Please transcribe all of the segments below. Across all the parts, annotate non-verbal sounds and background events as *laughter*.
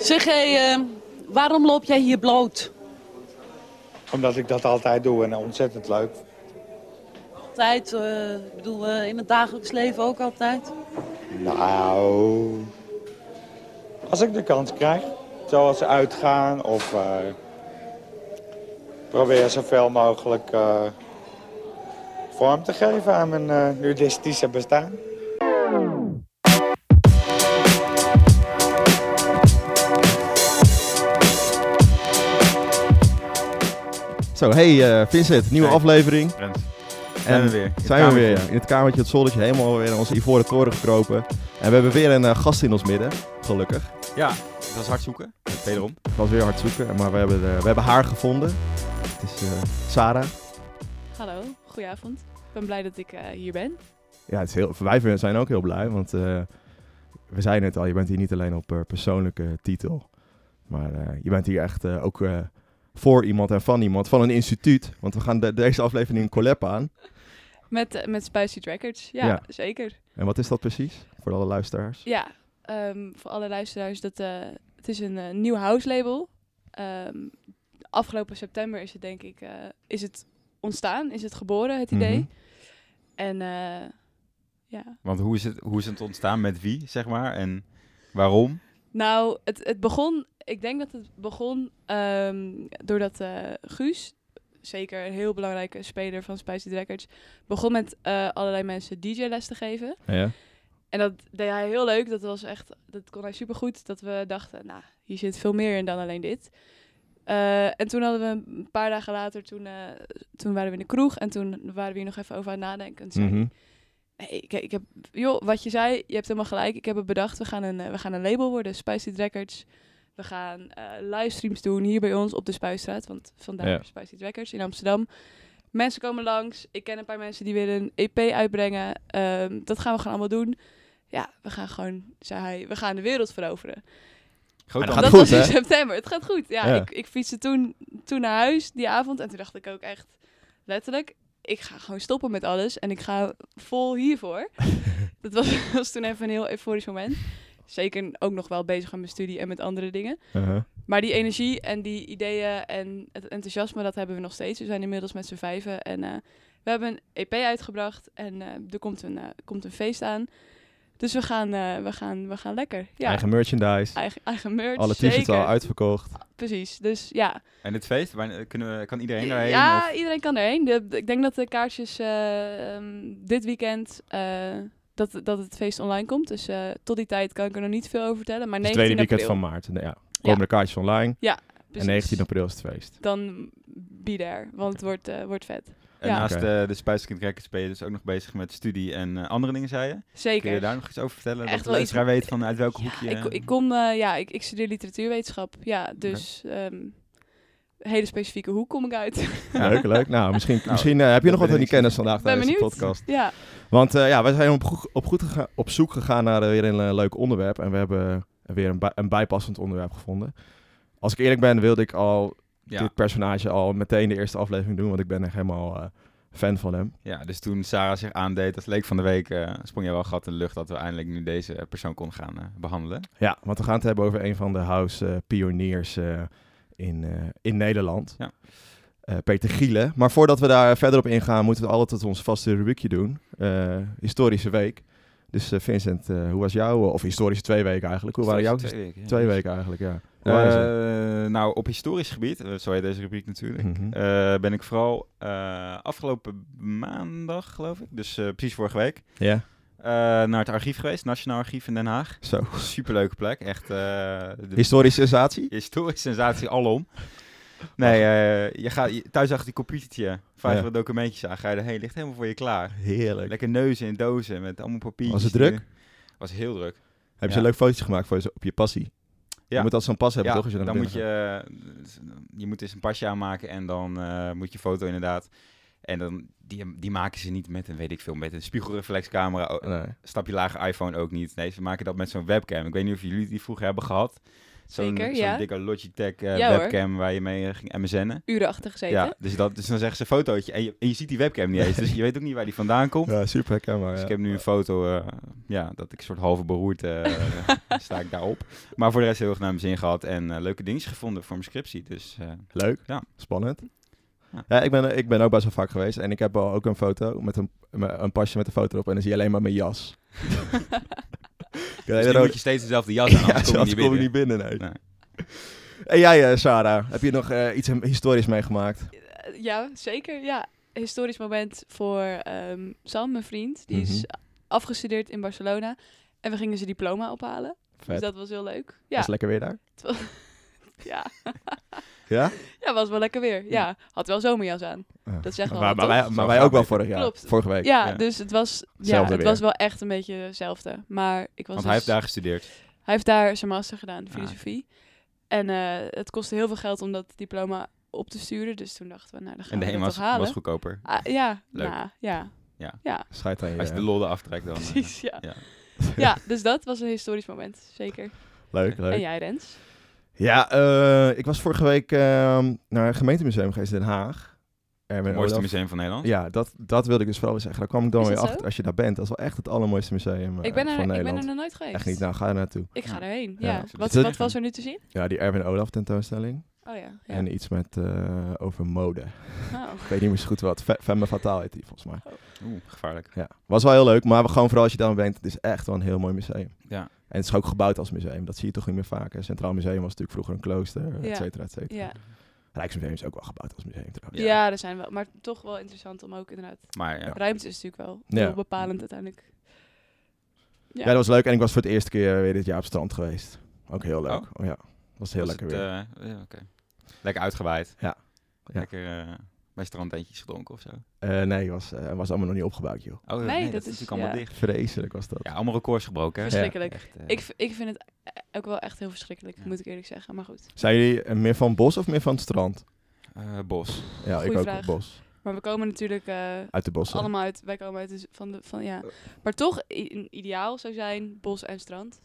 Zeg, hé, eh, waarom loop jij hier bloot? Omdat ik dat altijd doe en ontzettend leuk. Altijd, eh, ik bedoel, eh, in het dagelijks leven ook altijd. Nou, als ik de kans krijg, zoals uitgaan of probeer zoveel mogelijk vorm te geven aan mijn nudistische bestaan. Zo, hey eh, Vincent, nieuwe Hey. aflevering. Rens. Zijn En we weer. In het Zijn we weer, kamertje. ja. In het kamertje, het zonnetje, helemaal weer in onze ivoren toren gekropen. En we hebben weer een eh, gast in ons midden, gelukkig. Ja, dat was hard zoeken. Wederom. Het was weer hard zoeken, maar we hebben, eh, we hebben haar gevonden. Het is eh, Sarah. Hallo, goedenavond. Ik ben blij dat ik eh, hier ben. Ja, het is heel, wij zijn ook heel blij, want eh, we zeiden het al, je bent hier niet alleen op eh, persoonlijke titel. Maar eh, je bent hier echt eh, ook eh, voor iemand en van iemand, van een instituut. Want we gaan de- deze aflevering een collab aan. Met, eh, met Spicy Records. Ja, Ja. zeker. En wat is dat precies, voor alle luisteraars? Ja, ehm, voor alle luisteraars, dat, eh, het is een eh, nieuw house label. Ehm, afgelopen september is het denk ik, eh, is het ontstaan, is het geboren, het idee. Mhm. En eh, ja, Want hoe is, het, hoe is het ontstaan? Met wie, zeg maar? En waarom? nou, het, het begon, ik denk dat het begon ehm, doordat eh, Guus, zeker een heel belangrijke speler van Spicy Records, begon met eh, allerlei mensen DJ-les te geven. Ja. En dat deed hij heel leuk. Dat was echt, dat kon hij supergoed. Dat we dachten, nou, hier zit veel meer in dan alleen dit. Eh, en toen hadden we een paar dagen later, toen, toen waren we in de kroeg en toen waren we hier nog even over aan het nadenken. En zei Mhm. nee, ik, ik heb, joh, wat je zei, je hebt helemaal gelijk. Ik heb het bedacht. We gaan een, we gaan een label worden, Spicy Records. We gaan eh, livestreams doen hier bij ons op de Spuistraat, want vandaar Ja. In Amsterdam. Mensen komen langs. Ik ken een paar mensen die willen een EP uitbrengen. Ehm, dat gaan we gewoon allemaal doen. Ja, we gaan gewoon, zei hij, we gaan de wereld veroveren. Groot dat goed, was in hè? september. Het gaat goed. Ja, Ja. Ik, ik fietste toen, toen naar huis die avond. En toen dacht ik ook echt, letterlijk, ik ga gewoon stoppen met alles. En ik ga vol hiervoor. *laughs* dat was, *laughs* was toen even een heel euforisch moment. Zeker ook nog wel bezig met mijn studie en met andere dingen. Uh-huh. Maar die energie en die ideeën en het enthousiasme, dat hebben we nog steeds. We zijn inmiddels met z'n vijven en eh, we hebben een EP uitgebracht en eh, er komt een, eh, komt een feest aan. Dus we gaan, eh, we gaan, we gaan lekker. Ja, Eigen merchandise. eigen, eigen merch, Alle t-shirts al uitverkocht. Precies, dus ja. En het feest, wanneer- kunnen we, kan iedereen daarheen? Ja, of- iedereen kan erheen. De, de- ik denk dat de kaartjes eh, ehm, dit weekend, eh, dat, dat het feest online komt. Dus eh, tot die tijd kan ik er nog niet veel over vertellen. Maar Het 19 tweede weekend april, van maart. Nee, Ja. Komen de kaartjes online. precies. En 19 april is het feest. Dan be there, want het wordt, eh, wordt vet. En Ja. naast eh, de Spuiskind Records ben je dus ook nog bezig met studie en eh, andere dingen, zei je? Kun Zeker. je daar nog iets over vertellen? Echt dat de iets- luisteraar weet van uit welk Ja, hoekje... ik, ik kom, eh, ja, ik, ik studeer literatuurwetenschap. Ja, dus ehm, hele specifieke hoek kom ik uit. Leuk, leuk. Nou, *laughs* misschien, Nou, misschien eh, heb je nog wat aan ben die kennis vandaag tijdens de podcast. Ja, Want eh, ja, wij zijn op, goed- op, goed gega- op zoek gegaan naar eh, weer een leuk onderwerp. En we hebben weer een, bij- een bijpassend onderwerp gevonden. Als ik eerlijk ben, wilde ik al ja. dit personage al meteen de eerste aflevering doen. Want ik ben echt helemaal eh, fan van hem. ja, dus toen Sarah zich aandeed als leek van de week, sprong je wel gat in de lucht dat we eindelijk nu deze persoon konden gaan eh, behandelen. Ja, want we gaan het hebben over een van de house eh, pioniers eh, in, eh, in Nederland. Ja. Eh, Peter Gielen. Maar voordat we daar verder op ingaan, moeten we altijd ons vaste rubriekje doen. Eh, historische week. Dus eh, Vincent, eh, hoe was jouw, of historische twee weken eigenlijk? Hoe waren jouw Twee twee, weken. ja. weken eigenlijk, ja. Eh, nou, op historisch gebied, zo heet deze rubriek natuurlijk, Mhm. eh, ben ik vooral eh, afgelopen maandag, geloof ik, dus eh, precies vorige week, Ja, eh, naar het archief geweest, Nationaal Archief in Den Haag. zo. Superleuke plek, echt eh, de Historische sensatie? historische sensatie alom. Nee, eh, je gaat je- thuis achter die computertje, vijf Ja. documentjes aan, ga je erheen, ligt helemaal voor je klaar. Heerlijk. Lekker neuzen in dozen met allemaal papiertjes. Was het die- druk? Was heel druk. Heb je Ja. een leuk fotootje gemaakt voor je, op je passie? Ja. Je moet dat zo'n pas hebben, ja, toch? Als je naar dan moet je, je moet dus een pasje aanmaken en dan moet je foto inderdaad. En dan, die, die maken ze niet met een, weet ik veel, met een spiegelreflexcamera. Nee. Stapje lager iPhone ook niet. Nee, ze maken dat met zo'n webcam. Ik weet niet of jullie die vroeger hebben gehad. Zo'n ja. dikke Logitech eh, Ja, hoor. webcam waar je mee eh, ging MSN'en. Uren achter gezeten. Ja, dus, dat, dus dan zeggen ze een fotootje en je, en je ziet die webcam niet eens. Dus je weet ook niet waar die vandaan komt. Ja, super herkenbaar. Dus ja. ik heb nu een foto, eh, ja, dat ik een soort halve beroerd eh, *laughs* sta ik daarop. Maar voor de rest heel erg naar mijn zin gehad en leuke dingetjes gevonden voor mijn scriptie. Dus eh, Leuk, Ja. spannend. Ja. Ja, ik, ben, ik ben ook best wel vaak geweest en ik heb al ook een foto met een, een pasje met een foto erop en dan zie je alleen maar mijn jas. *laughs* dus moet je steeds dezelfde jas aan, *laughs* ja, anders kom je niet kom je binnen. niet binnen, nee. Nee. En jij, eh, Sarah, heb je nog eh, iets historisch meegemaakt? Eh, Ja, zeker. Ja, historisch moment voor ehm, Sam, mijn vriend. Die is Mhm. afgestudeerd in Barcelona. En we gingen zijn diploma ophalen. Vet. Dus dat was heel leuk. Ja, Was lekker weer daar? *laughs* ja. Ja? ja, was wel lekker weer. Ja, had wel zomerjas aan. Dat zeggen we maar, maar, wij, maar wij ook wel vorig jaar. Klopt. Vorige week. Ja, Ja. dus het was, ja, het was wel echt een beetje hetzelfde. Maar ik was Want hij dus- heeft daar gestudeerd. hij heeft daar zijn master gedaan, Ah. filosofie. En eh, het kostte heel veel geld om dat diploma op te sturen. Dus toen dachten we, nou, dan gaan En de we was, toch halen. was goedkoper. Ah, ja, Leuk. nou, ja, Schijt aan je. Als je de lol eraf trekt dan. eh, precies, ja. ja. Ja, dus dat was een historisch moment, zeker. Leuk, leuk. En jij, Rens? Ja, eh, ik was vorige week ehm, naar het gemeentemuseum geweest in Den Haag. Erwin Het mooiste Olaf. museum van Nederland. Ja, dat, dat wilde ik dus vooral zeggen. Daar kwam ik dan weer achter zo? als je daar bent. Dat is wel echt het allermooiste museum eh, ik, ben er, van ik ben Nederland. er nog nooit geweest. Echt niet, nou ga er naartoe. Ik ga Ja. erheen, Ja. ja. Wat, wat was er nu te zien? Ja, die Erwin Olaf tentoonstelling. Oh ja. ja. En iets met eh, over mode. Oh. Ik weet niet meer zo goed wat. Fe- Femme Fatale heet die volgens mij. Oeh, gevaarlijk. Ja, was wel heel leuk. Maar gewoon vooral als je daar bent, het is echt wel een heel mooi museum. Ja. En het is ook gebouwd als museum. Dat zie je toch niet meer vaak. Het Centraal Museum was natuurlijk vroeger een klooster, et Ja. cetera, et cetera. Ja. Rijksmuseum is ook wel gebouwd als museum trouwens. Ja. er zijn wel, maar toch wel interessant om ook inderdaad. Maar ja, Ruimte is natuurlijk wel Ja. heel bepalend uiteindelijk. Ja. dat was leuk. En ik was voor het eerste keer weer dit jaar op het strand geweest. Ook heel leuk. Oh. Oh, ja, was heel was lekker het, weer. eh, ja, oké. Lekker uitgewaaid. Ja. Ja. Lekker eh, bij strandtentjes gedronken of zo. Eh, nee, was, eh, was allemaal nog niet opgebouwd, joh. Oh, Nee, dat, dat is natuurlijk allemaal ja. dicht. Vreselijk was dat. Ja, allemaal records gebroken. hè? Verschrikkelijk. Echt, eh, Ik, ik vind het ook wel echt heel verschrikkelijk, Ja. moet ik eerlijk zeggen. Maar goed. Zijn jullie meer van bos of meer van het strand? eh, bos. Ja, Goeie ik ook vraag. bos. Maar we komen natuurlijk eh, Uit de bossen. allemaal uit, wij komen uit de, z- van de, van ja. Maar toch, ideaal zou zijn bos en strand.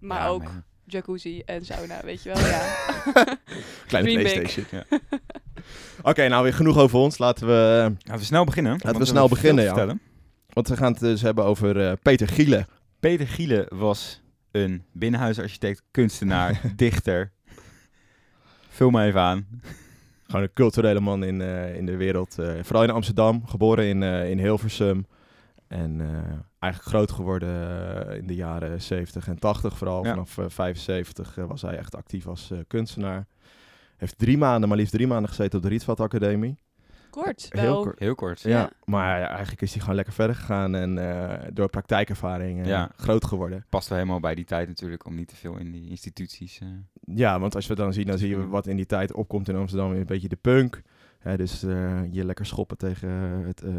Maar Ja, ook jacuzzi en sauna, weet je wel. Ja. *laughs* Kleine. Playstation. Ja. Oké, nou weer genoeg over ons. Laten we... Laten we snel beginnen. we want snel beginnen, ja. Want we gaan het dus hebben over eh, Peter Gielen. Peter Gielen was een binnenhuisarchitect, kunstenaar, *laughs* dichter. Vul me even aan. Gewoon een culturele man in, eh, in de wereld. eh, vooral in Amsterdam. Geboren in, eh, in Hilversum. En eh, eigenlijk groot geworden eh, in de jaren 70 en 80 vooral. Ja. Vanaf eh, 75 eh, was hij echt actief als eh, kunstenaar. Heeft drie maanden, maar liefst drie maanden gezeten op de Rietveld Academie. Kort, Heel wel. kort. Heel kort. Ja, Ja. maar eigenlijk is hij gewoon lekker verder gegaan en eh, door praktijkervaring eh, Ja. groot geworden. Past wel helemaal bij die tijd natuurlijk, om niet te veel in die instituties... eh, Ja, want als we dan zien, dan zie je wat in die tijd opkomt in Amsterdam. Een beetje de punk. Hè, dus eh, je lekker schoppen tegen het eh,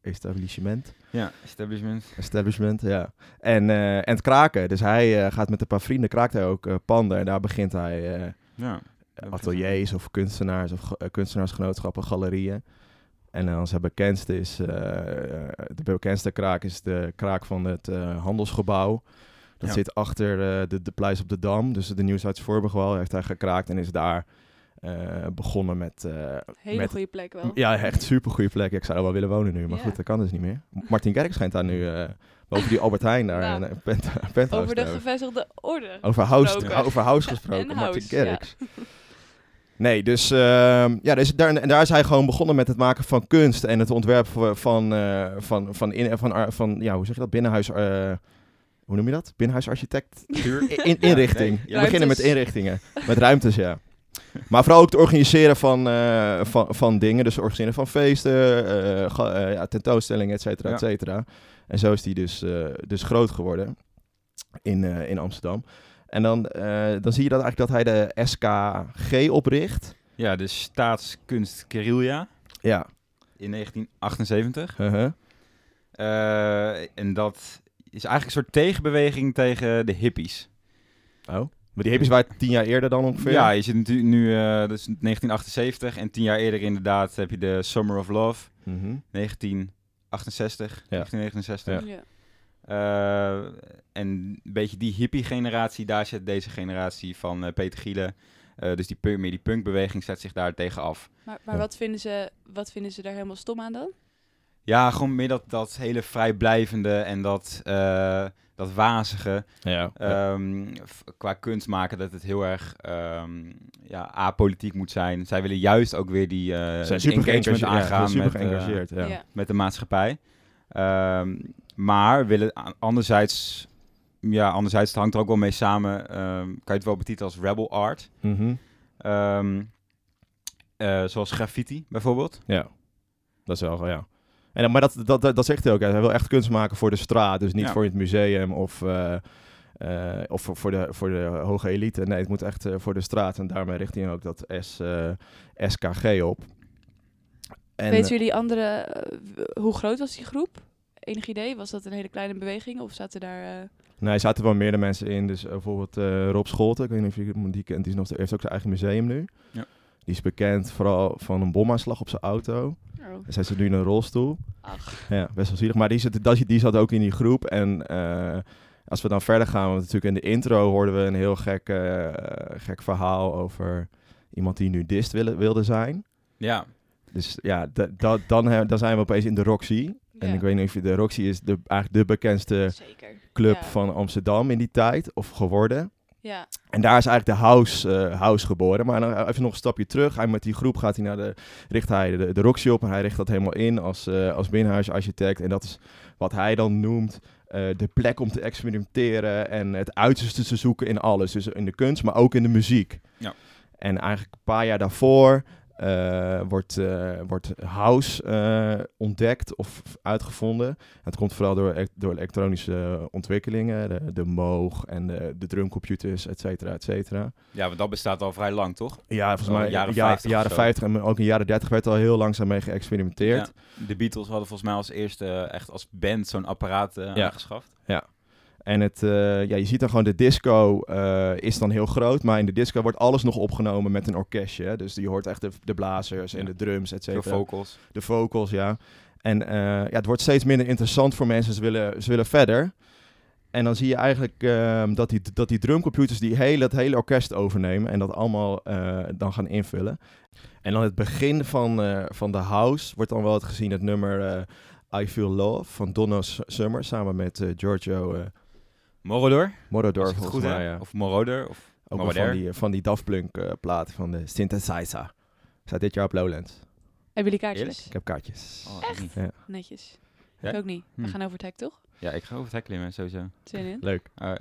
establishment. Ja, establishment. Establishment, ja. En, eh, en het kraken. Dus hij eh, gaat met een paar vrienden, kraakt hij ook eh, panden. En daar begint hij eh, Ja. Ateliers of kunstenaars of eh, kunstenaarsgenootschappen, galerieën. En dan zijn bekendste is, eh, eh, de bekendste kraak is de kraak van het eh, handelsgebouw. Dat Ja. zit achter eh, de, de Pleis op de Dam, dus de Nieuwshuis Voorburgwal. Heeft hij gekraakt en is daar eh, begonnen met... eh, Hele met goede plek wel. ja, echt super goede plek. Ik zou er wel willen wonen nu, maar Ja. goed, dat kan dus niet meer. Martin Kerk schijnt daar nu eh, boven die Albert Heijn daar pent, penthouse Over de gevestigde orde. Over house, gesproken. over house gesproken, En Martin Kerks. Nee, dus, ehm, ja, dus daar, en daar is hij gewoon begonnen met het maken van kunst en het ontwerp van, van, eh, van, van, in, van, van, ja, hoe zeg je dat, binnenhuis, eh, hoe noem je dat? Binnenhuisarchitectuur? In, *laughs* in- inrichting. nee, We beginnen met inrichtingen, met ruimtes, ja. Maar vooral ook het organiseren van, eh, van, van dingen, dus het organiseren van feesten, ja, tentoonstellingen, et cetera, et cetera. En zo is hij dus, dus groot geworden in, in Amsterdam. En dan, eh, dan zie je dat eigenlijk dat hij de SKG opricht. Ja, de Staatskunst Guerilla Ja. in 1978. uh-huh. Eh, en dat is eigenlijk een soort tegenbeweging tegen de hippies. Oh. Maar die hippies waren tien jaar eerder dan ongeveer. Ja, je zit natuurlijk nu, eh dat is 1978 en tien jaar eerder inderdaad heb je de Summer of Love, Mhm. 1968, 1969. Ja. Ja. Eh, en een beetje die hippie-generatie, daar zit deze generatie van eh, Peter Gielen. eh, dus die, punk- meer die punkbeweging zet zich daar tegen af. Maar, maar Ja. wat, vinden ze, wat vinden ze daar helemaal stom aan dan? Ja, gewoon meer dat, dat hele vrijblijvende en dat, eh, dat wazige. Ja. Ehm, qua kunst maken dat het heel erg ehm, ja, apolitiek moet zijn. Zij willen juist ook weer die, eh zijn die super engagement geëngageerd. Ja, aangaan super met, met de maatschappij. Ehm, maar willen anderzijds, ja, anderzijds het hangt er ook wel mee samen. ehm, kan je het wel betitelen als rebel art. Eh, zoals graffiti bijvoorbeeld. Ja, dat is wel, ja. En, dan- maar dat, dat, dat, dat zegt hij ook. Hij wil echt kunst maken voor de straat. Dus niet Ja. voor het museum of, eh, eh, of voor, voor, de, voor de hoge elite. Nee, het moet echt eh, voor de straat. En daarmee richt hij ook dat S, eh, SKG op. En, Weten jullie andere, eh, hoe groot was die groep? Enig idee? Was dat een hele kleine beweging of zaten daar... eh, Nee, er zaten wel meerdere mensen in. Dus eh, bijvoorbeeld eh, Rob Scholten, ik weet niet of je hem- die kent, die is nog, heeft ook zijn eigen museum nu. Ja. Die is bekend vooral van een bomaanslag op zijn auto. oh, Zij zit nu in een rolstoel. ach, Ja, best wel zielig. Maar die zat, dat- die zat ook in die groep. En eh, als we dan verder gaan, want natuurlijk in de intro hoorden we een heel gek, gek verhaal over iemand die nu dist wilde, wilde zijn. Ja, Dus ja, da- da- dan, he- dan zijn we opeens in de Roxy. En ja, ik weet niet of je de Roxy is de, eigenlijk de bekendste Zeker. club Ja. van Amsterdam in die tijd, of geworden. Ja, En daar is eigenlijk de house, eh, house geboren. Maar dan even nog een stapje terug. Hij met die groep gaat hij naar de, richt hij de, de Roxy op. En hij richt dat helemaal in als, eh als binnenhuisarchitect. En dat is wat hij dan noemt eh, de plek om te experimenteren. En het uiterste te zoeken in alles. Dus in de kunst, maar ook in de muziek. Ja. En eigenlijk een paar jaar daarvoor eh, wordt, eh, wordt house eh, ontdekt of uitgevonden. Het komt vooral door, door elektronische ontwikkelingen, de, de Moog en de, de drumcomputers, et cetera, et cetera. ja, want dat bestaat al vrij lang, toch? Ja, volgens mij jaren ja, 50 of jaren zo. 50 en ook in jaren 30 werd er al heel langzaam mee geëxperimenteerd. Ja. De Beatles hadden volgens mij als eerste echt als band zo'n apparaat Ja. aangeschaft. En het, eh, ja, je ziet dan gewoon, de disco eh, is dan heel groot, maar in de disco wordt alles nog opgenomen met een orkestje. hè. Dus je hoort echt de, de blazers en Ja. de drums, et cetera. vocals. de vocals, ja. En eh, ja, het wordt steeds minder interessant voor mensen. Ze willen, ze willen verder. En dan zie je eigenlijk ehm, dat, die, dat die drumcomputers die hele, het hele orkest overnemen en dat allemaal dan gaan invullen. En dan het begin van, van de house wordt dan wel het gezien het nummer I Feel Love van Donna Summer samen met Giorgio Morodor, Morodor volgens goed mij. Ja. Of Moroder. Of Ook wel Moroder. van die, van die Daft Punk eh, plaat van de Synthesizer. Staat dit jaar op Lowlands. hebben jullie kaartjes? Eerlijk? Ik heb kaartjes. Oh, niet. Netjes. Ik ook niet. We Hm. gaan over het hek, toch? Ja, ik ga over het hek klimmen, sowieso. Zin in? Leuk. Uh,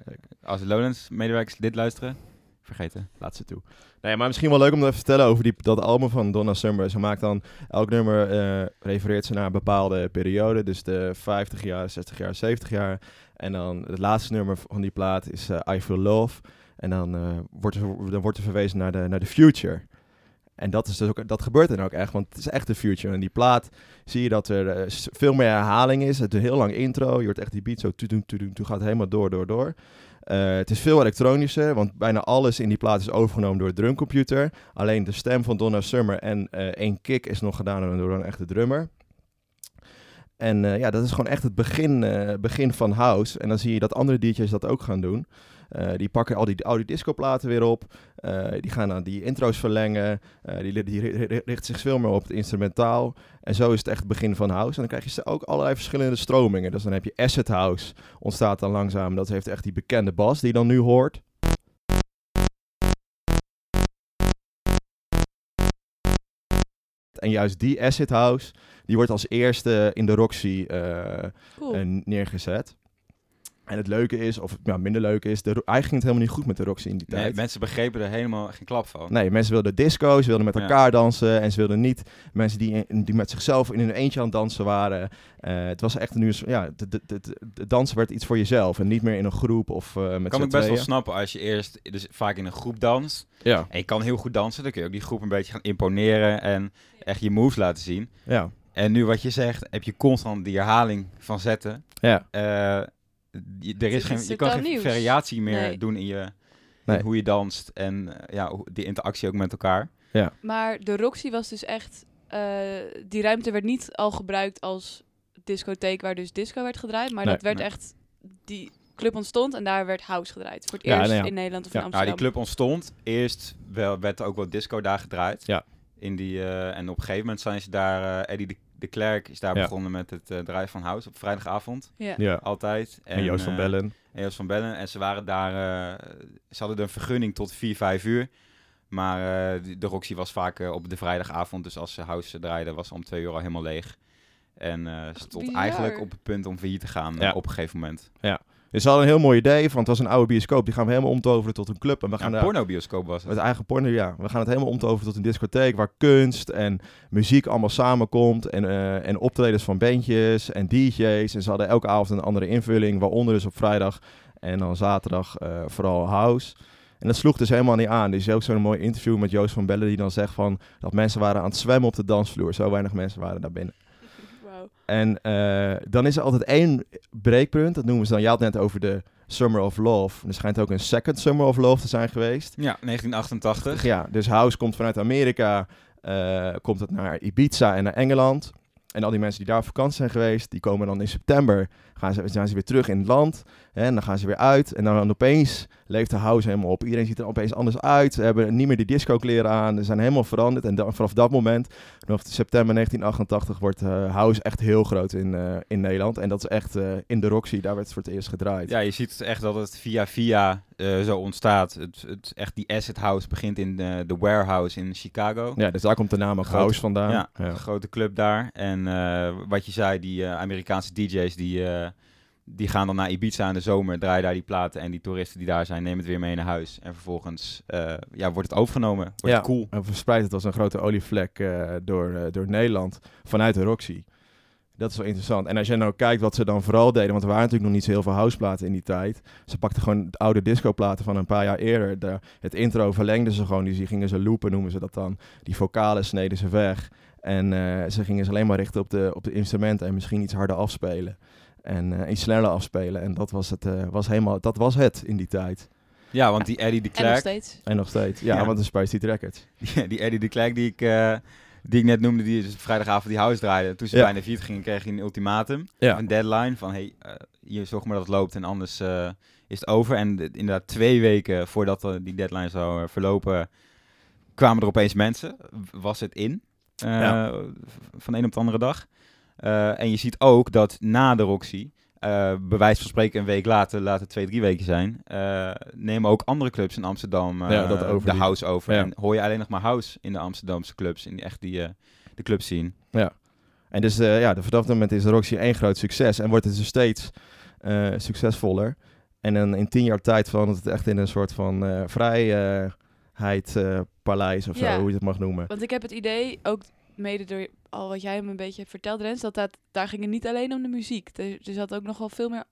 als Lowlands-medewerkers dit luisteren, vergeten. Laat ze toe. Nee, maar misschien wel leuk om te vertellen over die, dat album van Donna Summer. Ze maakt dan, elk nummer eh, refereert ze naar een bepaalde periode. Dus de 50 jaar, 60 jaar, 70 jaar. En dan het laatste nummer van die plaat is eh, I Feel Love. En dan, eh, wordt er, dan wordt er verwezen naar de, naar de future. En dat, is dus ook, dat gebeurt dan ook echt, want het is echt de future. En die plaat zie je dat er eh, veel meer herhaling is. Het is een heel lang intro. Je hoort echt die beat zo toedoen, toedoen, toe gaat helemaal door, door, door. Het is veel elektronischer, want bijna alles in die plaat is overgenomen door de drumcomputer. Alleen de stem van Donna Summer en één kick is nog gedaan door een echte drummer. En eh, ja, dat is gewoon echt het begin, eh, begin van house. En dan zie je dat andere DJ's dat ook gaan doen. Eh, die pakken al die oude discoplaten weer op. Die gaan dan die intro's verlengen. Die, die ri- ri- richt zich veel meer op het instrumentaal. En zo is het echt het begin van house. En dan krijg je ook allerlei verschillende stromingen. Dus dan heb je acid house. Ontstaat dan langzaam. Dat heeft echt die bekende bas die dan nu hoort. En juist die acid house, die wordt als eerste in de Roxy eh, Cool. eh, neergezet. En het leuke is, of ja, minder leuke is, de, eigenlijk ging het helemaal niet goed met de Roxy in die Nee, tijd. mensen begrepen er helemaal geen klap van. Nee, mensen wilden disco, ze wilden met Ja. elkaar dansen en ze wilden niet mensen die, die met zichzelf in hun eentje aan het dansen waren. Eh, het was echt nu, ja, de, de, de, de dansen werd iets voor jezelf en niet meer in een groep of eh met kan ik best wel snappen als je eerst dus vaak in een groep danst. Ja, En je kan heel goed dansen, dan kun je ook die groep een beetje gaan imponeren en echt je moves laten zien. ja, En nu wat je zegt, heb je constant die herhaling van zetten. ja. Eh, die- er is geen, je kan geen nieuws. variatie meer Nee. doen in, je, in Nee. hoe je danst en eh, ja, hoe- die interactie ook met elkaar. Maar de Roxy was dus echt... eh, die ruimte werd niet al gebruikt als discotheek waar dus disco werd gedraaid. Maar Nee, dat werd nee. echt die club ontstond en daar werd house gedraaid. Voor het Ja, eerst nou ja. in Nederland of Ja. in Amsterdam. die club ontstond. Eerst wel, werd er ook wel disco daar gedraaid. Ja. In die, eh, en op een gegeven moment zijn ze daar... Eddie de, de Klerk is daar Ja. begonnen met het eh, draaien van house op vrijdagavond. Ja. Ja. Altijd. En, Joost van eh, Bellen. En Joost van Bellen. En ze waren daar... eh, ze hadden een vergunning tot 4, 5 uur. Maar eh, de, Roxy was vaak op de vrijdagavond. Dus als ze house draaiden, was om 2 uur al helemaal leeg. En eh, ze stond eigenlijk op het punt om failliet te gaan Ja. op een gegeven moment. Dus ze hadden een heel mooi idee, want het was een oude bioscoop. Die gaan we helemaal omtoveren tot een club. En we Ja, gaan een daar pornobioscoop was het. Met eigen porno, ja. We gaan het helemaal omtoveren tot een discotheek waar kunst en muziek allemaal samenkomt. En, eh, en optredens van bandjes en DJ's. En ze hadden elke avond een andere invulling, waaronder dus op vrijdag en dan zaterdag eh, vooral house. En dat sloeg dus helemaal niet aan. Er is ook zo'n mooi interview met Joost van Bellen die dan zegt van dat mensen waren aan het zwemmen op de dansvloer. Zo weinig mensen waren daar binnen. Wauw. En eh, dan is er altijd één breekpunt. Dat noemen ze dan. Je had het net over de Summer of Love. Er schijnt ook een second Summer of Love te zijn geweest. Ja, 1988. Ja, dus House komt vanuit Amerika, eh, komt het naar Ibiza en naar Engeland. En al die mensen die daar op vakantie zijn geweest, die komen dan in september, gaan ze, zijn ze weer terug in het land. En dan gaan ze weer uit. En dan opeens leeft de house helemaal op. Iedereen ziet er opeens anders uit. Ze hebben niet meer die disco-kleren aan. Ze zijn helemaal veranderd. En dan, vanaf dat moment, vanaf september 1988, wordt eh, house echt heel groot in, eh, in Nederland. En dat is echt eh, in de Roxy, daar werd het voor het eerst gedraaid. Ja, je ziet echt dat het via via zo ontstaat. Het, het, echt die Asset House begint in de, de Warehouse in Chicago. Ja, dus daar komt de naam ook house vandaan. Ja, Ja. een grote club daar. En wat je zei, die Amerikaanse DJ's die, die gaan dan naar Ibiza in de zomer, draaien daar die platen. En die toeristen die daar zijn, nemen het weer mee naar huis. En vervolgens eh, ja, wordt het overgenomen. Wordt Ja. het cool. En verspreid het als een grote olievlek eh, door, eh, door Nederland vanuit de Roxy. Dat is wel interessant. En als je nou kijkt wat ze dan vooral deden, want er waren natuurlijk nog niet zo heel veel houseplaten in die tijd. Ze pakten gewoon de oude discoplaten van een paar jaar eerder. De, het intro verlengden ze gewoon, dus die gingen ze loopen, noemen ze dat dan. Die vocalen sneden ze weg. En eh, ze gingen ze alleen maar richten op de, op de instrumenten en misschien iets harder afspelen. En eh, iets sneller afspelen. En dat was het, eh, was helemaal, dat was het in die tijd. Ja, want die Eddie de En nog Klerk, steeds. En nog steeds. Ja, Ja. want de Spice Heat Records. die, die Eddie de Klerk die ik, eh, die ik net noemde, die dus vrijdagavond die house draaide. Toen ze Ja. bijna failliet gingen, kreeg hij een ultimatum. Ja. een deadline van hey, eh, hier zorg maar dat het loopt en anders eh, is het over. En de- inderdaad twee weken voordat die deadline zou verlopen, kwamen er opeens mensen. Was het in eh, Ja. van de een op de andere dag. Eh, en je ziet ook dat na de Roxy, eh bij wijze van spreken een week later, later twee, drie weken zijn, eh, nemen ook andere clubs in Amsterdam eh, Ja, dat de house over. Ja. En hoor je alleen nog maar house in de Amsterdamse clubs, in die, echt die, eh, de clubs zien. En dus eh, ja, de- vanaf dat moment is de Roxy één groot succes en wordt het dus steeds eh, succesvoller. En dan in tien jaar tijd verandert het echt in een soort van eh vrijheid eh, paleis of Ja. zo, hoe je het mag noemen. Want ik heb het idee, ook mede door al wat jij me een beetje verteld, Rens, dat, dat daar ging het niet alleen om de muziek. Er, er zat ook nog wel veel meer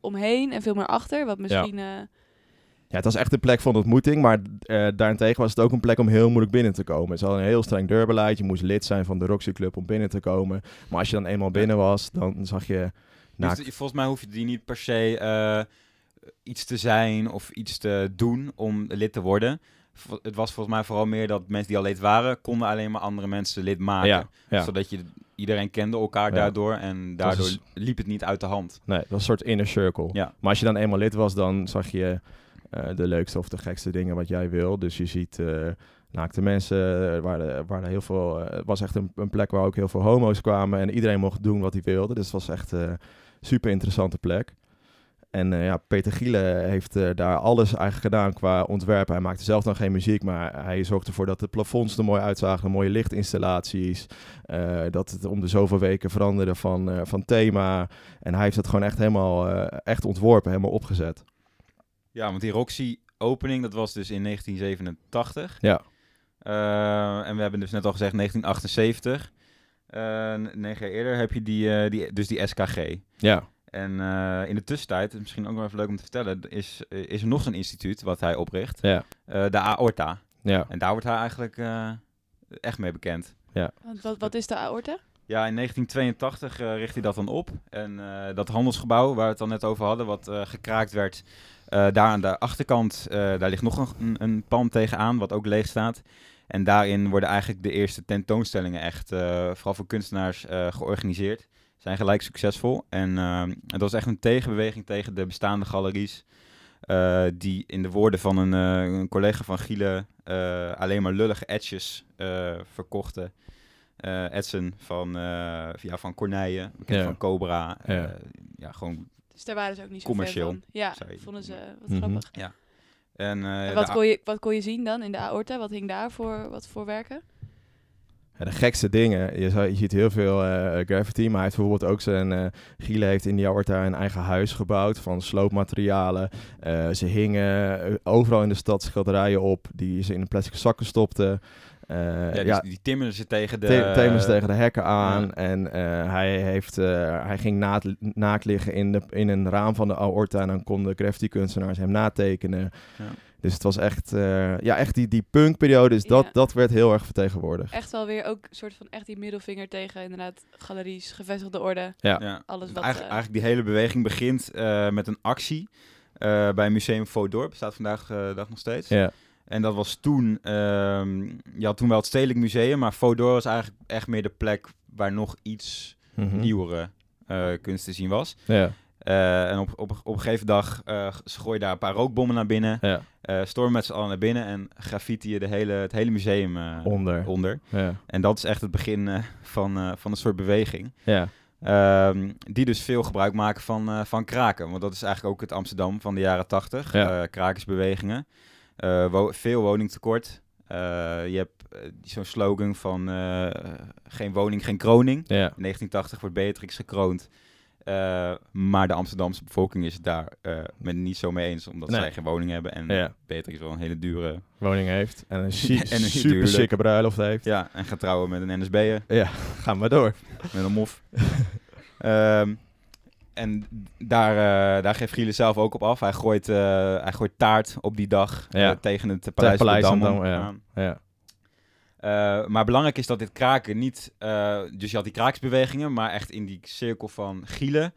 omheen en veel meer achter, wat misschien... eh, Ja, het was echt een plek van ontmoeting, maar eh, daarentegen was het ook een plek om heel moeilijk binnen te komen. Ze hadden een heel streng deurbeleid, je moest lid zijn van de Roxy Club om binnen te komen. Maar als je dan eenmaal binnen was, dan zag je... Dus naakt- die- volgens mij hoef je die niet per se eh, iets te zijn of iets te doen om lid te worden. Het was volgens mij vooral meer dat mensen die al lid waren, konden alleen maar andere mensen lid maken. ja, ja. Zodat je iedereen kende elkaar daardoor en daardoor liep het niet uit de hand. Nee, dat was een soort inner circle. Maar als je dan eenmaal lid was, dan zag je eh, de leukste of de gekste dingen wat jij wil. Dus je ziet eh naakte mensen, er waren, waren heel veel, eh, het was echt een, een plek waar ook heel veel homo's kwamen en iedereen mocht doen wat hij wilde. Dus het was echt een super interessante plek. En eh, ja, Peter Giele heeft eh, daar alles eigenlijk gedaan qua ontwerpen. Hij maakte zelf dan geen muziek, maar hij zorgde ervoor dat de plafonds er mooi uitzagen, mooie lichtinstallaties. eh, dat het om de zoveel weken veranderde van, van thema. En hij heeft het gewoon echt helemaal echt ontworpen, helemaal opgezet. Ja, want die Roxy opening, dat was dus in 1987. Ja. En we hebben dus net al gezegd 1978. Eh, n- negen jaar eerder heb je die, die, dus die SKG. Ja, En eh, in de tussentijd, is misschien ook wel even leuk om te vertellen, is, eh, is er nog zo'n instituut wat hij opricht. ja, Eh, de Aorta. ja. En daar wordt hij eigenlijk eh, echt mee bekend. want wat, wat is de aorta? Ja, in 1982 eh, richt hij dat dan op. En eh, dat handelsgebouw waar we het dan net over hadden, wat eh, gekraakt werd, eh, daar aan de achterkant, eh, daar ligt nog een, een pand tegenaan, wat ook leeg staat. En daarin worden eigenlijk de eerste tentoonstellingen echt, eh, vooral voor kunstenaars, eh, georganiseerd. Zijn gelijk succesvol. En ehm, het was echt een tegenbeweging tegen de bestaande galeries. eh, die in de woorden van een, eh, een collega van Giele eh, alleen maar lullige etjes eh, verkochten. Eh Edson van, eh ja, van Corneille, bekend Ja. van Cobra. Ja. Ja. ja, gewoon. Dus daar waren ze ook niet zo Commercieel, van. Ja, je- vonden ze wat Mhm. grappig. En, eh, En wat, kon je, wat kon je zien dan in de aorta? Wat hing daar voor, wat voor werken? Ja, de gekste dingen. Je, je ziet heel veel eh, graffiti, maar hij heeft bijvoorbeeld ook zijn... eh Giele heeft in die Aorta een eigen huis gebouwd van sloopmaterialen. Eh, ze hingen overal in de stad schilderijen op die ze in plastic zakken stopten. Eh, ja, die, ja, die timmerden ze tegen de... Themens tegen de hekken aan. ja. En hij, heeft, hij ging naakt, naakt liggen in, de, in een raam van de aorta. En dan konden graffiti-kunstenaars hem natekenen. Ja. Dus het was echt, eh, ja, echt die, die punkperiode. Dus dat, Ja. dat werd heel erg vertegenwoordigd. Echt wel weer ook een soort van echt die middelvinger tegen inderdaad galeries, gevestigde orde. Ja. Ja. Alles wat... Eigenlijk, eh, eigenlijk die hele beweging begint eh, met een actie eh, bij Museum Faux bestaat vandaag dag nog steeds. Ja. En dat was toen, ehm je had toen wel het Stedelijk Museum, maar Faux was eigenlijk echt meer de plek waar nog iets Mhm. nieuwere eh, kunst te zien was. Ja. Eh, en op, op, op een gegeven dag eh ze gooien daar een paar rookbommen naar binnen, Ja. eh stormen met z'n allen naar binnen en graffitiën de hele, het hele museum Onder. onder. Ja. En dat is echt het begin van, van een soort beweging. Ja. Ehm, die dus veel gebruik maken van, van kraken. Want dat is eigenlijk ook het Amsterdam van de jaren tachtig. Krakersbewegingen. Wo- veel woningtekort. Je hebt zo'n slogan van geen woning, geen kroning. In 1980 wordt Beatrix gekroond. Eh, maar de Amsterdamse bevolking is het daar eh met niet zo mee eens, omdat Nee. zij geen woning hebben. En Ja. Beatrix wel een hele dure... Woning heeft. En een, *laughs* En een super chique bruiloft heeft. Ja, en gaat trouwen met een NSB'er. Ga maar door. met een mof. *laughs* Ehm, en daar, eh, daar geeft Giele zelf ook op af. Hij gooit, hij gooit taart op die dag Ja. tegen het Paleis, Paleis Dam, ja. Ja. Eh, maar belangrijk is dat dit kraken niet... eh, dus je had die kraaksbewegingen, maar echt in die cirkel van Giele...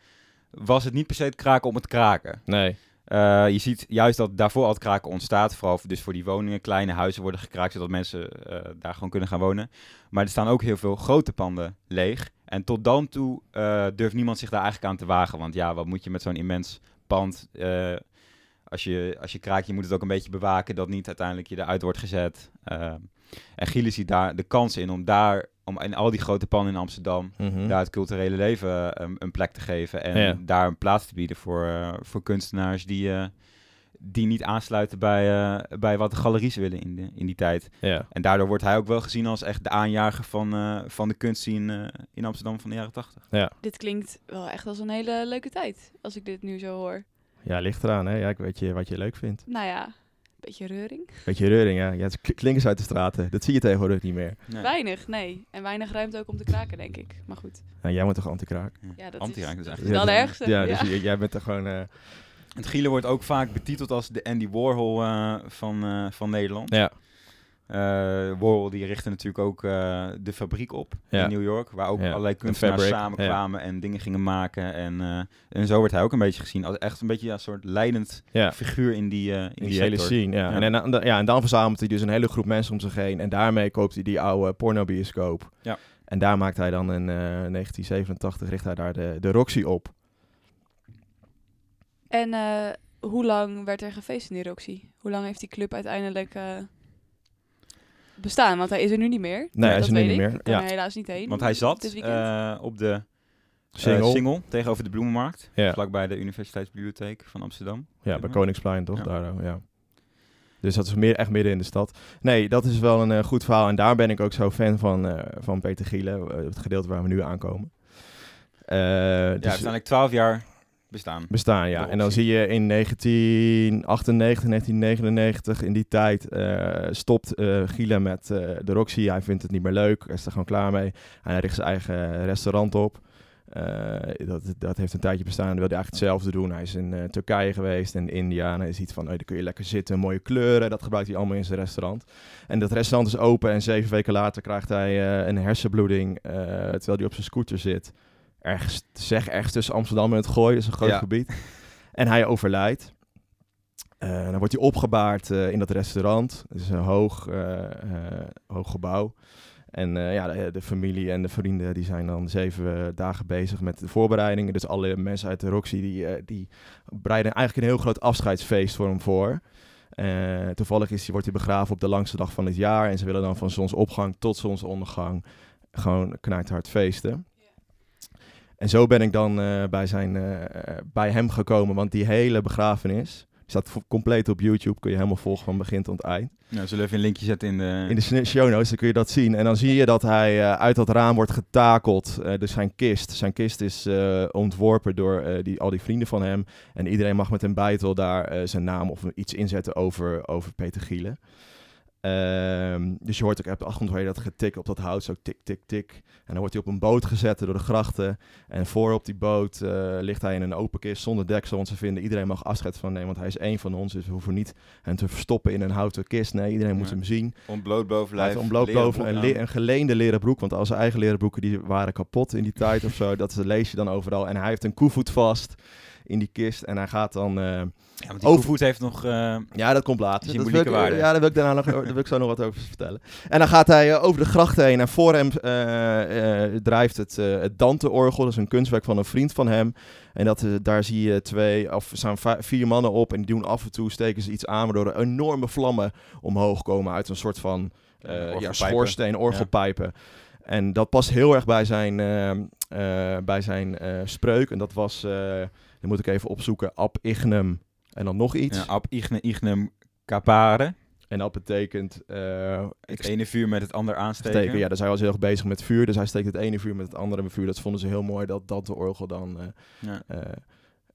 was het niet per se het kraken om het kraken. Nee. Eh, je ziet juist dat daarvoor al het kraken ontstaat. Vooral voor- dus voor die woningen. Kleine huizen worden gekraakt, zodat mensen daar gewoon kunnen gaan wonen. Maar er staan ook heel veel grote panden leeg. En tot dan toe durft niemand zich daar eigenlijk aan te wagen. Want ja, wat moet je met zo'n immens pand... als je, als je kraakt, je moet het ook een beetje bewaken... dat niet uiteindelijk je eruit wordt gezet. En Giele ziet daar de kans in om daar... om in al die grote panden in Amsterdam Mhm. daar het culturele leven eh, een, een plek te geven. En Ja. daar een plaats te bieden voor, eh, voor kunstenaars die, eh, die niet aansluiten bij, eh, bij wat de galeries willen in, de, in die tijd. Ja. En daardoor wordt hij ook wel gezien als echt de aanjager van, eh, van de kunstscene eh, in Amsterdam van de jaren tachtig. Dit klinkt wel echt als een hele leuke tijd, als ik dit nu zo hoor. ja, ligt eraan. Hè? Ja, ik weet je wat je leuk vindt. Nou ja, beetje reuring. Beetje reuring, ja. ja het klinkers uit de straten. Dat zie je tegenwoordig niet meer. Nee. Weinig, nee. En weinig ruimte ook om te kraken, denk ik. Maar goed. Nou, jij moet toch anti-kraak? Ja, dat Anti-raak, is, dat is eigenlijk- wel de Ja, ergste. Ja, Ja, dus jij bent er gewoon... eh, Het Gielen wordt ook vaak betiteld als de Andy Warhol eh, van, eh, van Nederland. ja. Eh, Warhol die richtte natuurlijk ook eh, de fabriek op Ja. in New York, waar ook Ja, allerlei kunstenaars samenkwamen en dingen gingen maken. En, eh, en zo wordt hij ook een beetje gezien als echt een beetje ja, een soort leidend ja. figuur in die, in In die, die hele scene, ja. Ja. En, ja. en dan verzamelt hij dus een hele groep mensen om zich heen. En daarmee koopt hij die oude pornobioscoop. Ja. En daar maakt hij dan in eh 1987, richt hij daar de, de Roxy op. En eh, hoe lang werd er gefeest in die Roxy? Hoe lang heeft die club uiteindelijk eh, bestaan? Want hij is er nu niet meer. Nee, hij is er nu niet ik. meer. Ik kan Ja. er helaas niet heen. Want hij zat eh, op de eh, Single. single tegenover de Bloemenmarkt, Ja. vlakbij de Universiteitsbibliotheek van Amsterdam. Ja, bij Ja. Koningsplein toch? Ja. Daar, oh, ja. Dus dat is meer, echt midden in de stad. Nee, dat is wel een eh, goed verhaal. En daar ben ik ook zo fan van, eh, van Peter Giele. eh, het gedeelte waar we nu aankomen. Eh, Ja, dus uiteindelijk 12 jaar bestaan. bestaan, ja. En dan zie je in 1998, 1999, in die tijd eh, stopt eh Giele met eh, de Roxy. Hij vindt het niet meer leuk. Hij is er gewoon klaar mee. En hij richt zijn eigen restaurant op. Dat, dat heeft een tijdje bestaan. Hij wilde eigenlijk hetzelfde doen. Hij is in Turkije geweest en India. En hij ziet van, oh, daar kun je lekker zitten, mooie kleuren. Dat gebruikt hij allemaal in zijn restaurant. En dat restaurant is open en zeven weken later krijgt hij een hersenbloeding. terwijl hij op zijn scooter zit. Ergens, zeg ergens tussen Amsterdam en het Gooi, dat is een groot Ja. gebied. En hij overlijdt. Eh, dan wordt hij opgebaard eh, in dat restaurant. Het is een hoog, eh, hoog gebouw. En ja, de, de familie en de vrienden die zijn dan zeven dagen bezig met de voorbereidingen. Dus alle mensen uit de Roxy die, die bereiden eigenlijk een heel groot afscheidsfeest voor hem voor. Toevallig is, hij- wordt hij begraven op de langste dag van het jaar. En ze willen dan van zonsopgang tot zonsondergang gewoon knijthard feesten. En zo ben ik dan eh, bij, zijn, eh, bij hem gekomen, want die hele begrafenis staat compleet op YouTube. Kun je helemaal volgen van begin tot eind. Nou, zullen we even een linkje zetten in de... In de show notes dan kun je dat zien. En dan zie je dat hij eh, uit dat raam wordt getakeld. Dus zijn kist. Zijn kist is ontworpen door die, al die vrienden van hem. En iedereen mag met een bijtel daar zijn naam of iets inzetten over, over Peter Gielen. Ehm, dus je hoort ook op de achtergrond hoor je dat getik op dat hout, zo tik, tik, tik. En dan wordt hij op een boot gezet door de grachten. En voor op die boot eh, ligt hij in een open kist zonder deksel. Want ze vinden iedereen mag afscheid van nemen, want hij is één van ons. Dus we hoeven niet hem te verstoppen in een houten kist. Nee, iedereen moet hem zien. Ontbloot bovenlijf. ontbloot boven een, le- een geleende leren broek. Want al zijn eigen leren broeken die waren kapot in die tijd of zo. *laughs* Dat lees je dan overal. En hij heeft een koevoet vast in die kist. En hij gaat dan... eh, Ja, want die heeft nog... eh, ja, dat komt later. Dat wil Symbolieke ik, waarde. ja, daar wil ik daarna nog, daar wil ik zo nog wat over vertellen. En dan gaat hij eh, over de gracht heen en voor hem eh, drijft het, het Dante-orgel. Dat is een kunstwerk van een vriend van hem. En dat, daar zie je twee, of staan vier mannen op en die doen af en toe, steken ze iets aan, waardoor er enorme vlammen omhoog komen uit een soort van ja, orgelpijpen. schoorsteen, orgelpijpen. En dat past heel erg bij zijn, eh, eh, bij zijn spreuk. En dat was, dan moet ik even opzoeken, ab en dan nog iets. ja, ab igne ignum capare. En dat betekent eh, Het ene vuur met het ander aansteken. steken. Ja, dus hij was heel erg bezig met vuur. Dus hij steekt het ene vuur met het andere vuur. Dat vonden ze heel mooi, dat, dat de orgel dan... eh, Ja. eh,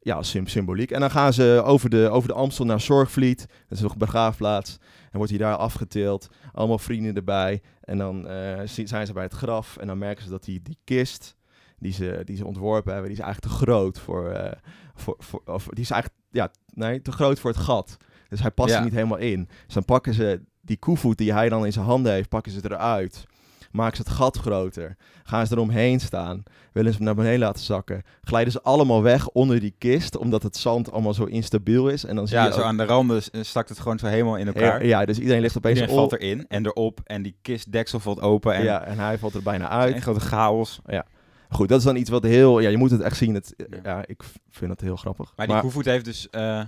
ja, symboliek. En dan gaan ze over de, over de Amstel naar Zorgvliet. Dat is een begraafplaats. En wordt hij daar afgetild. Allemaal vrienden erbij. En dan zi- zijn ze bij het graf. En dan merken ze dat die, die kist die ze, die ze ontworpen hebben, die is eigenlijk te groot voor... eh, voor, voor of die is eigenlijk ja, nee, te groot voor het gat. Dus hij past Ja. er niet helemaal in. Dus dan pakken ze die koevoet die hij dan in zijn handen heeft, pakken ze eruit. Maken ze het gat groter. Gaan ze eromheen staan. Willen ze hem naar beneden laten zakken. Glijden ze allemaal weg onder die kist. Omdat het zand allemaal zo instabiel is. En dan zie Ja, je zo ook- aan de randen s- stak het gewoon zo helemaal in elkaar. ja, ja, dus iedereen ligt opeens Iedereen valt erin en erop en die kistdeksel valt open en ja, en hij valt er bijna uit. een grote chaos. Goed, dat is dan iets wat heel... Ja, je moet het echt zien. Het, Ja. ik vind het heel grappig. Maar die Koevoet heeft dus eh,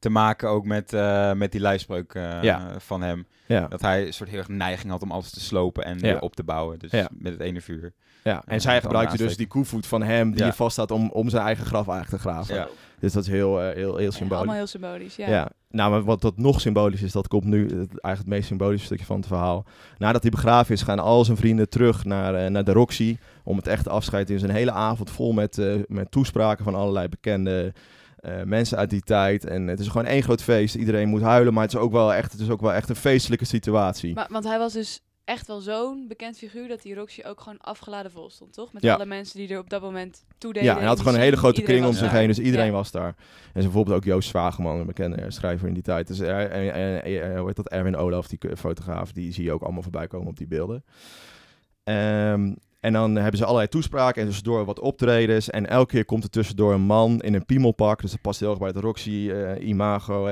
te maken ook met, eh, met die lijfspreuk eh, Ja. van hem. ja, Dat hij een soort heel erg neiging had om alles te slopen en Ja. weer op te bouwen. Dus Ja. met het ene vuur. ja. Ja, En zij gebruikte dus die koevoet van hem... die Ja. er vaststaat om, om zijn eigen graf eigenlijk te graven. Ja. Dus dat is heel, eh, heel, heel Ja, symbolisch. allemaal heel symbolisch, ja. Ja. nou, maar wat dat nog symbolisch is, dat komt nu het, eigenlijk het meest symbolische stukje van het verhaal. Nadat hij begraven is, gaan al zijn vrienden terug naar, eh, naar de Roxy om het echte afscheid te doen. Het is een hele avond vol met, eh, met toespraken van allerlei bekende eh, mensen uit die tijd. En het is gewoon één groot feest. Iedereen moet huilen, maar het is ook wel echt, het is ook wel echt een feestelijke situatie. Maar, want hij was dus echt wel zo'n bekend figuur dat die Roxy ook gewoon afgeladen vol stond, toch? Met Ja. alle mensen die er op dat moment toededen. Ja, en hij had gewoon een hele grote kring om zich heen, dus iedereen Ja. was daar. En bijvoorbeeld ook Joost Zwageman, een bekende schrijver in die tijd. Dus eh, en, en, en, hoe heet dat? Erwin Olaf, die fotograaf, die zie je ook allemaal voorbij komen op die beelden. Ehm, en dan hebben ze allerlei toespraken en tussendoor wat optredens. En elke keer komt er tussendoor een man in een piemelpak. Dus dat past heel erg bij het Roxy-imago.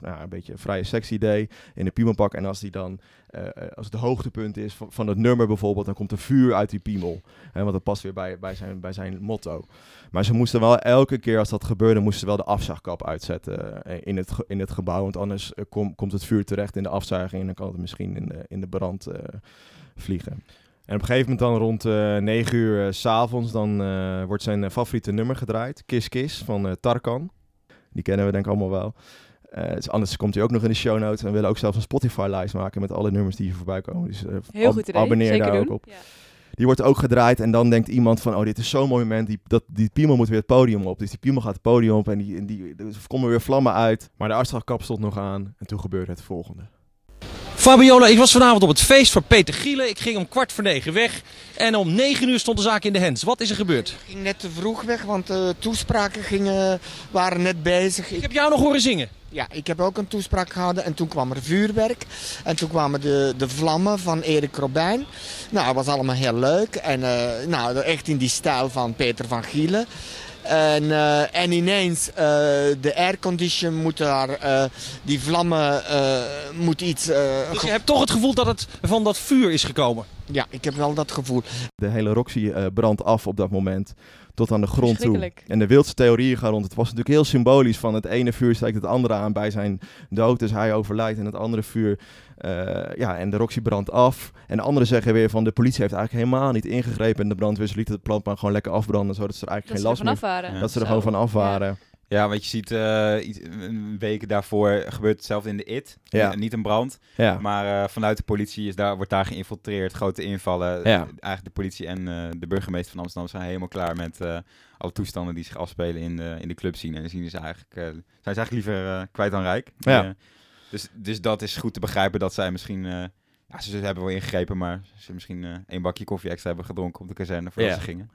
nou, een beetje een vrije sexy idee in een piemelpak. En als die dan, eh, als het hoogtepunt is van, het nummer bijvoorbeeld, dan komt er vuur uit die piemel. Hè, want dat past weer bij, bij, zijn, bij zijn motto. Maar ze moesten wel elke keer als dat gebeurde, moesten ze wel de afzuigkap uitzetten eh, in, het, in het gebouw. Want anders eh, kom- komt het vuur terecht in de afzuiging en dan kan het misschien in de, in de brand eh, vliegen. En op een gegeven moment dan rond eh 9 uur eh, s s'avonds, dan eh, wordt zijn eh, favoriete nummer gedraaid. Kiss Kiss van eh, Tarkan. Die kennen we denk ik allemaal wel. Eh, dus anders komt hij ook nog in de show notes. En we willen ook zelfs een Spotify-lijst maken met alle nummers die hier voorbij komen. Dus eh, Heel ab- goed idee, abonneer zeker daar doen. ook op. Ja. Die wordt ook gedraaid en dan denkt iemand van, oh, dit is zo'n mooi moment. Die, dat, die piemel moet weer het podium op. Dus die piemel gaat het podium op en die, en die, er komen weer vlammen uit. Maar de afslagkap stond nog aan en toen gebeurde het volgende. Fabiola, ik was vanavond op het feest van Peter Gielen. Ik ging om kwart voor negen weg. En om negen uur stond de zaak in de hens. Wat is er gebeurd? Ik ging net te vroeg weg, want de toespraken gingen, waren net bezig. Ik heb jou nog horen zingen. ja, ik heb ook een toespraak gehouden en toen kwam er vuurwerk. En toen kwamen de, de vlammen van Erik Robijn. Nou, dat was allemaal heel leuk. En eh, nou, echt in die stijl van Peter van Gielen. En, eh, en ineens, eh, de aircondition moet daar, eh, die vlammen, eh, moet iets... eh, Dus je hebt toch het gevoel dat het van dat vuur is gekomen. Ja, ik heb wel dat gevoel. De hele Roxy eh, brandt af op dat moment. Tot aan de grond toe. En de wildste theorieën gaan rond. Het was natuurlijk heel symbolisch van het ene vuur steekt het andere aan bij zijn dood. Dus hij overlijdt en het andere vuur. Eh, ja, en de Roxy brandt af. En de anderen zeggen weer van de politie heeft eigenlijk helemaal niet ingegrepen in de brandweer. Ze lieten het plant maar gewoon lekker afbranden. Zodat ze er eigenlijk geen last waren. Ja. Dat ze er Zo. gewoon van af waren. Ja, want je ziet eh, iets, een week daarvoor gebeurt hetzelfde in de IT. Ja. Niet een brand, Ja. maar eh, vanuit de politie is daar, wordt daar geïnfiltreerd. Grote invallen. Ja. Eigenlijk de politie en eh, de burgemeester van Amsterdam zijn helemaal klaar met eh, alle toestanden die zich afspelen in de, in de clubscene. En dan zien ze eigenlijk, eh, zijn ze eigenlijk liever eh, kwijt dan rijk. Ja. Dus, dus dat is goed te begrijpen dat zij misschien... eh, ja, ze hebben wel ingegrepen, maar ze misschien eh één bakje koffie extra hebben gedronken op de kazerne voordat Ja. ze gingen.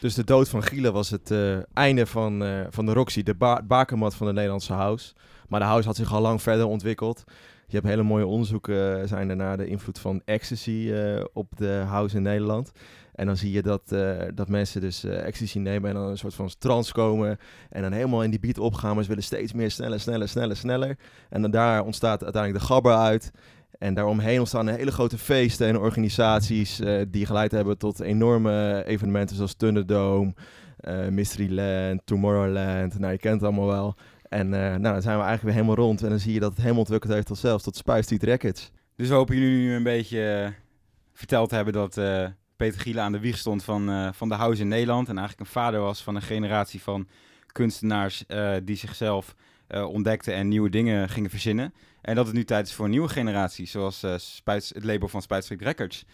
Dus de dood van Gielen was het eh, einde van, van de Roxy, de ba bakermat van de Nederlandse house. Maar de house had zich al lang verder ontwikkeld. Je hebt hele mooie onderzoeken zijn er naar de invloed van ecstasy op de house in Nederland. En dan zie je dat, eh, dat mensen dus eh, ecstasy nemen en dan een soort van trance komen. En dan helemaal in die beat opgaan, maar ze willen steeds meer sneller, sneller, sneller, sneller. En dan daar ontstaat uiteindelijk de gabber uit. En daaromheen ontstaan hele grote feesten en organisaties eh, die geleid hebben tot enorme evenementen zoals Thunderdome, Mysteryland, Tomorrowland. Nou, je kent het allemaal wel. En nou, dan zijn we eigenlijk weer helemaal rond. En dan zie je dat het helemaal ontwikkeld heeft tot zelfs tot Spice Street Records. Dus we hopen jullie nu een beetje verteld te hebben dat Peter Gielen aan de wieg stond van, eh, van de house in Nederland. En eigenlijk een vader was van een generatie van kunstenaars eh, die zichzelf eh, ontdekten en nieuwe dingen gingen verzinnen. En dat het nu tijd is voor een nieuwe generatie, zoals eh, Spuits- het label van Spuit Street Records.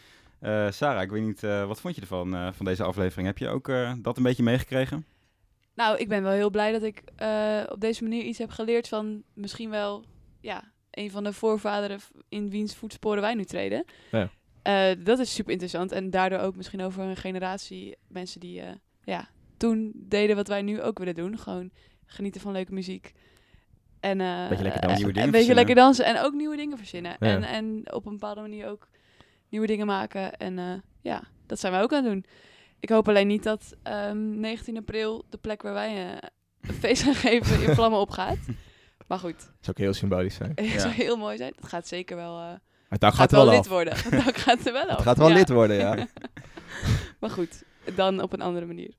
Eh, Sarah, ik weet niet, eh, wat vond je ervan, eh, van deze aflevering? Heb je ook eh, dat een beetje meegekregen? Nou, ik ben wel heel blij dat ik eh, op deze manier iets heb geleerd van misschien wel ja, een van de voorvaderen in wiens voetsporen wij nu treden. Ja. Eh, dat is super interessant. En daardoor ook misschien over een generatie mensen die eh, ja, toen deden wat wij nu ook willen doen. Gewoon genieten van leuke muziek. En, eh, Beetje lekker dansen. en- Nieuwe dingen en een beetje lekker dansen en ook nieuwe dingen verzinnen. Ja. En, en op een bepaalde manier ook nieuwe dingen maken. En eh, ja, dat zijn wij ook aan het doen. Ik hoop alleen niet dat ehm 19 april, de plek waar wij een feest gaan geven, in vlammen opgaat. *laughs* Maar goed, Dat zou ook heel symbolisch zijn. *laughs* het Ja. zou heel mooi zijn. Het gaat zeker wel, eh Het dak gaat gaat wel wel lid af. worden. Het dak *laughs* gaat er wel af. Het gaat wel Ja. lid worden, ja. *laughs* Maar goed, dan op een andere manier.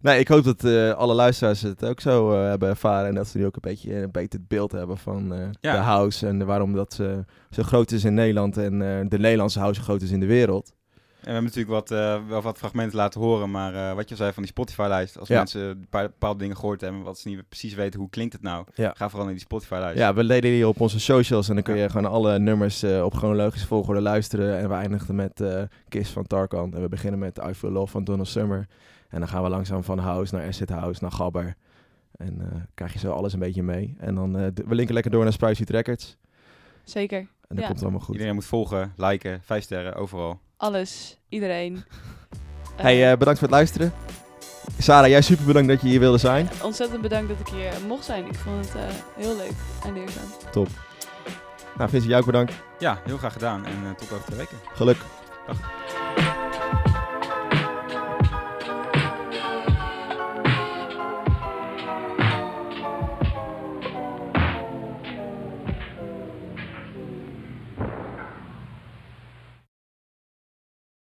Nee, ik hoop dat eh, alle luisteraars het ook zo eh, hebben ervaren. En dat ze nu ook een beetje een beter beeld hebben van eh, Ja. de house. En waarom dat eh, zo groot is in Nederland. En eh, de Nederlandse house zo groot is in de wereld. En we hebben natuurlijk wat, eh, wel wat fragmenten laten horen, maar eh, wat je al zei van die Spotify-lijst. Als Ja. mensen een paar bepaalde dingen gehoord hebben, wat ze niet precies weten, hoe klinkt het nou? Ja. Ga vooral naar die Spotify-lijst. Ja, we deden die op onze socials. En dan kun je gewoon alle nummers eh, op chronologische volgorde luisteren. En we eindigden met eh Kiss van Tarkan. En we beginnen met I Feel Love van Donald Summer. En dan gaan we langzaam van house naar acid house, naar gabber. En eh, krijg je zo alles een beetje mee. En dan, eh, we linken lekker door naar Street Records. Zeker. En dan Ja. komt het allemaal goed. Iedereen moet volgen, liken, vijf sterren, overal. Alles, iedereen. Eh, *laughs* Hey, eh, bedankt voor het luisteren. Sarah, jij super bedankt dat je hier wilde zijn. ontzettend bedankt dat ik hier mocht zijn. Ik vond het eh, heel leuk en leerzaam. Nou, Vincent, jou ook bedankt. Ja, heel graag gedaan en eh, tot over twee weken. Geluk. Dag.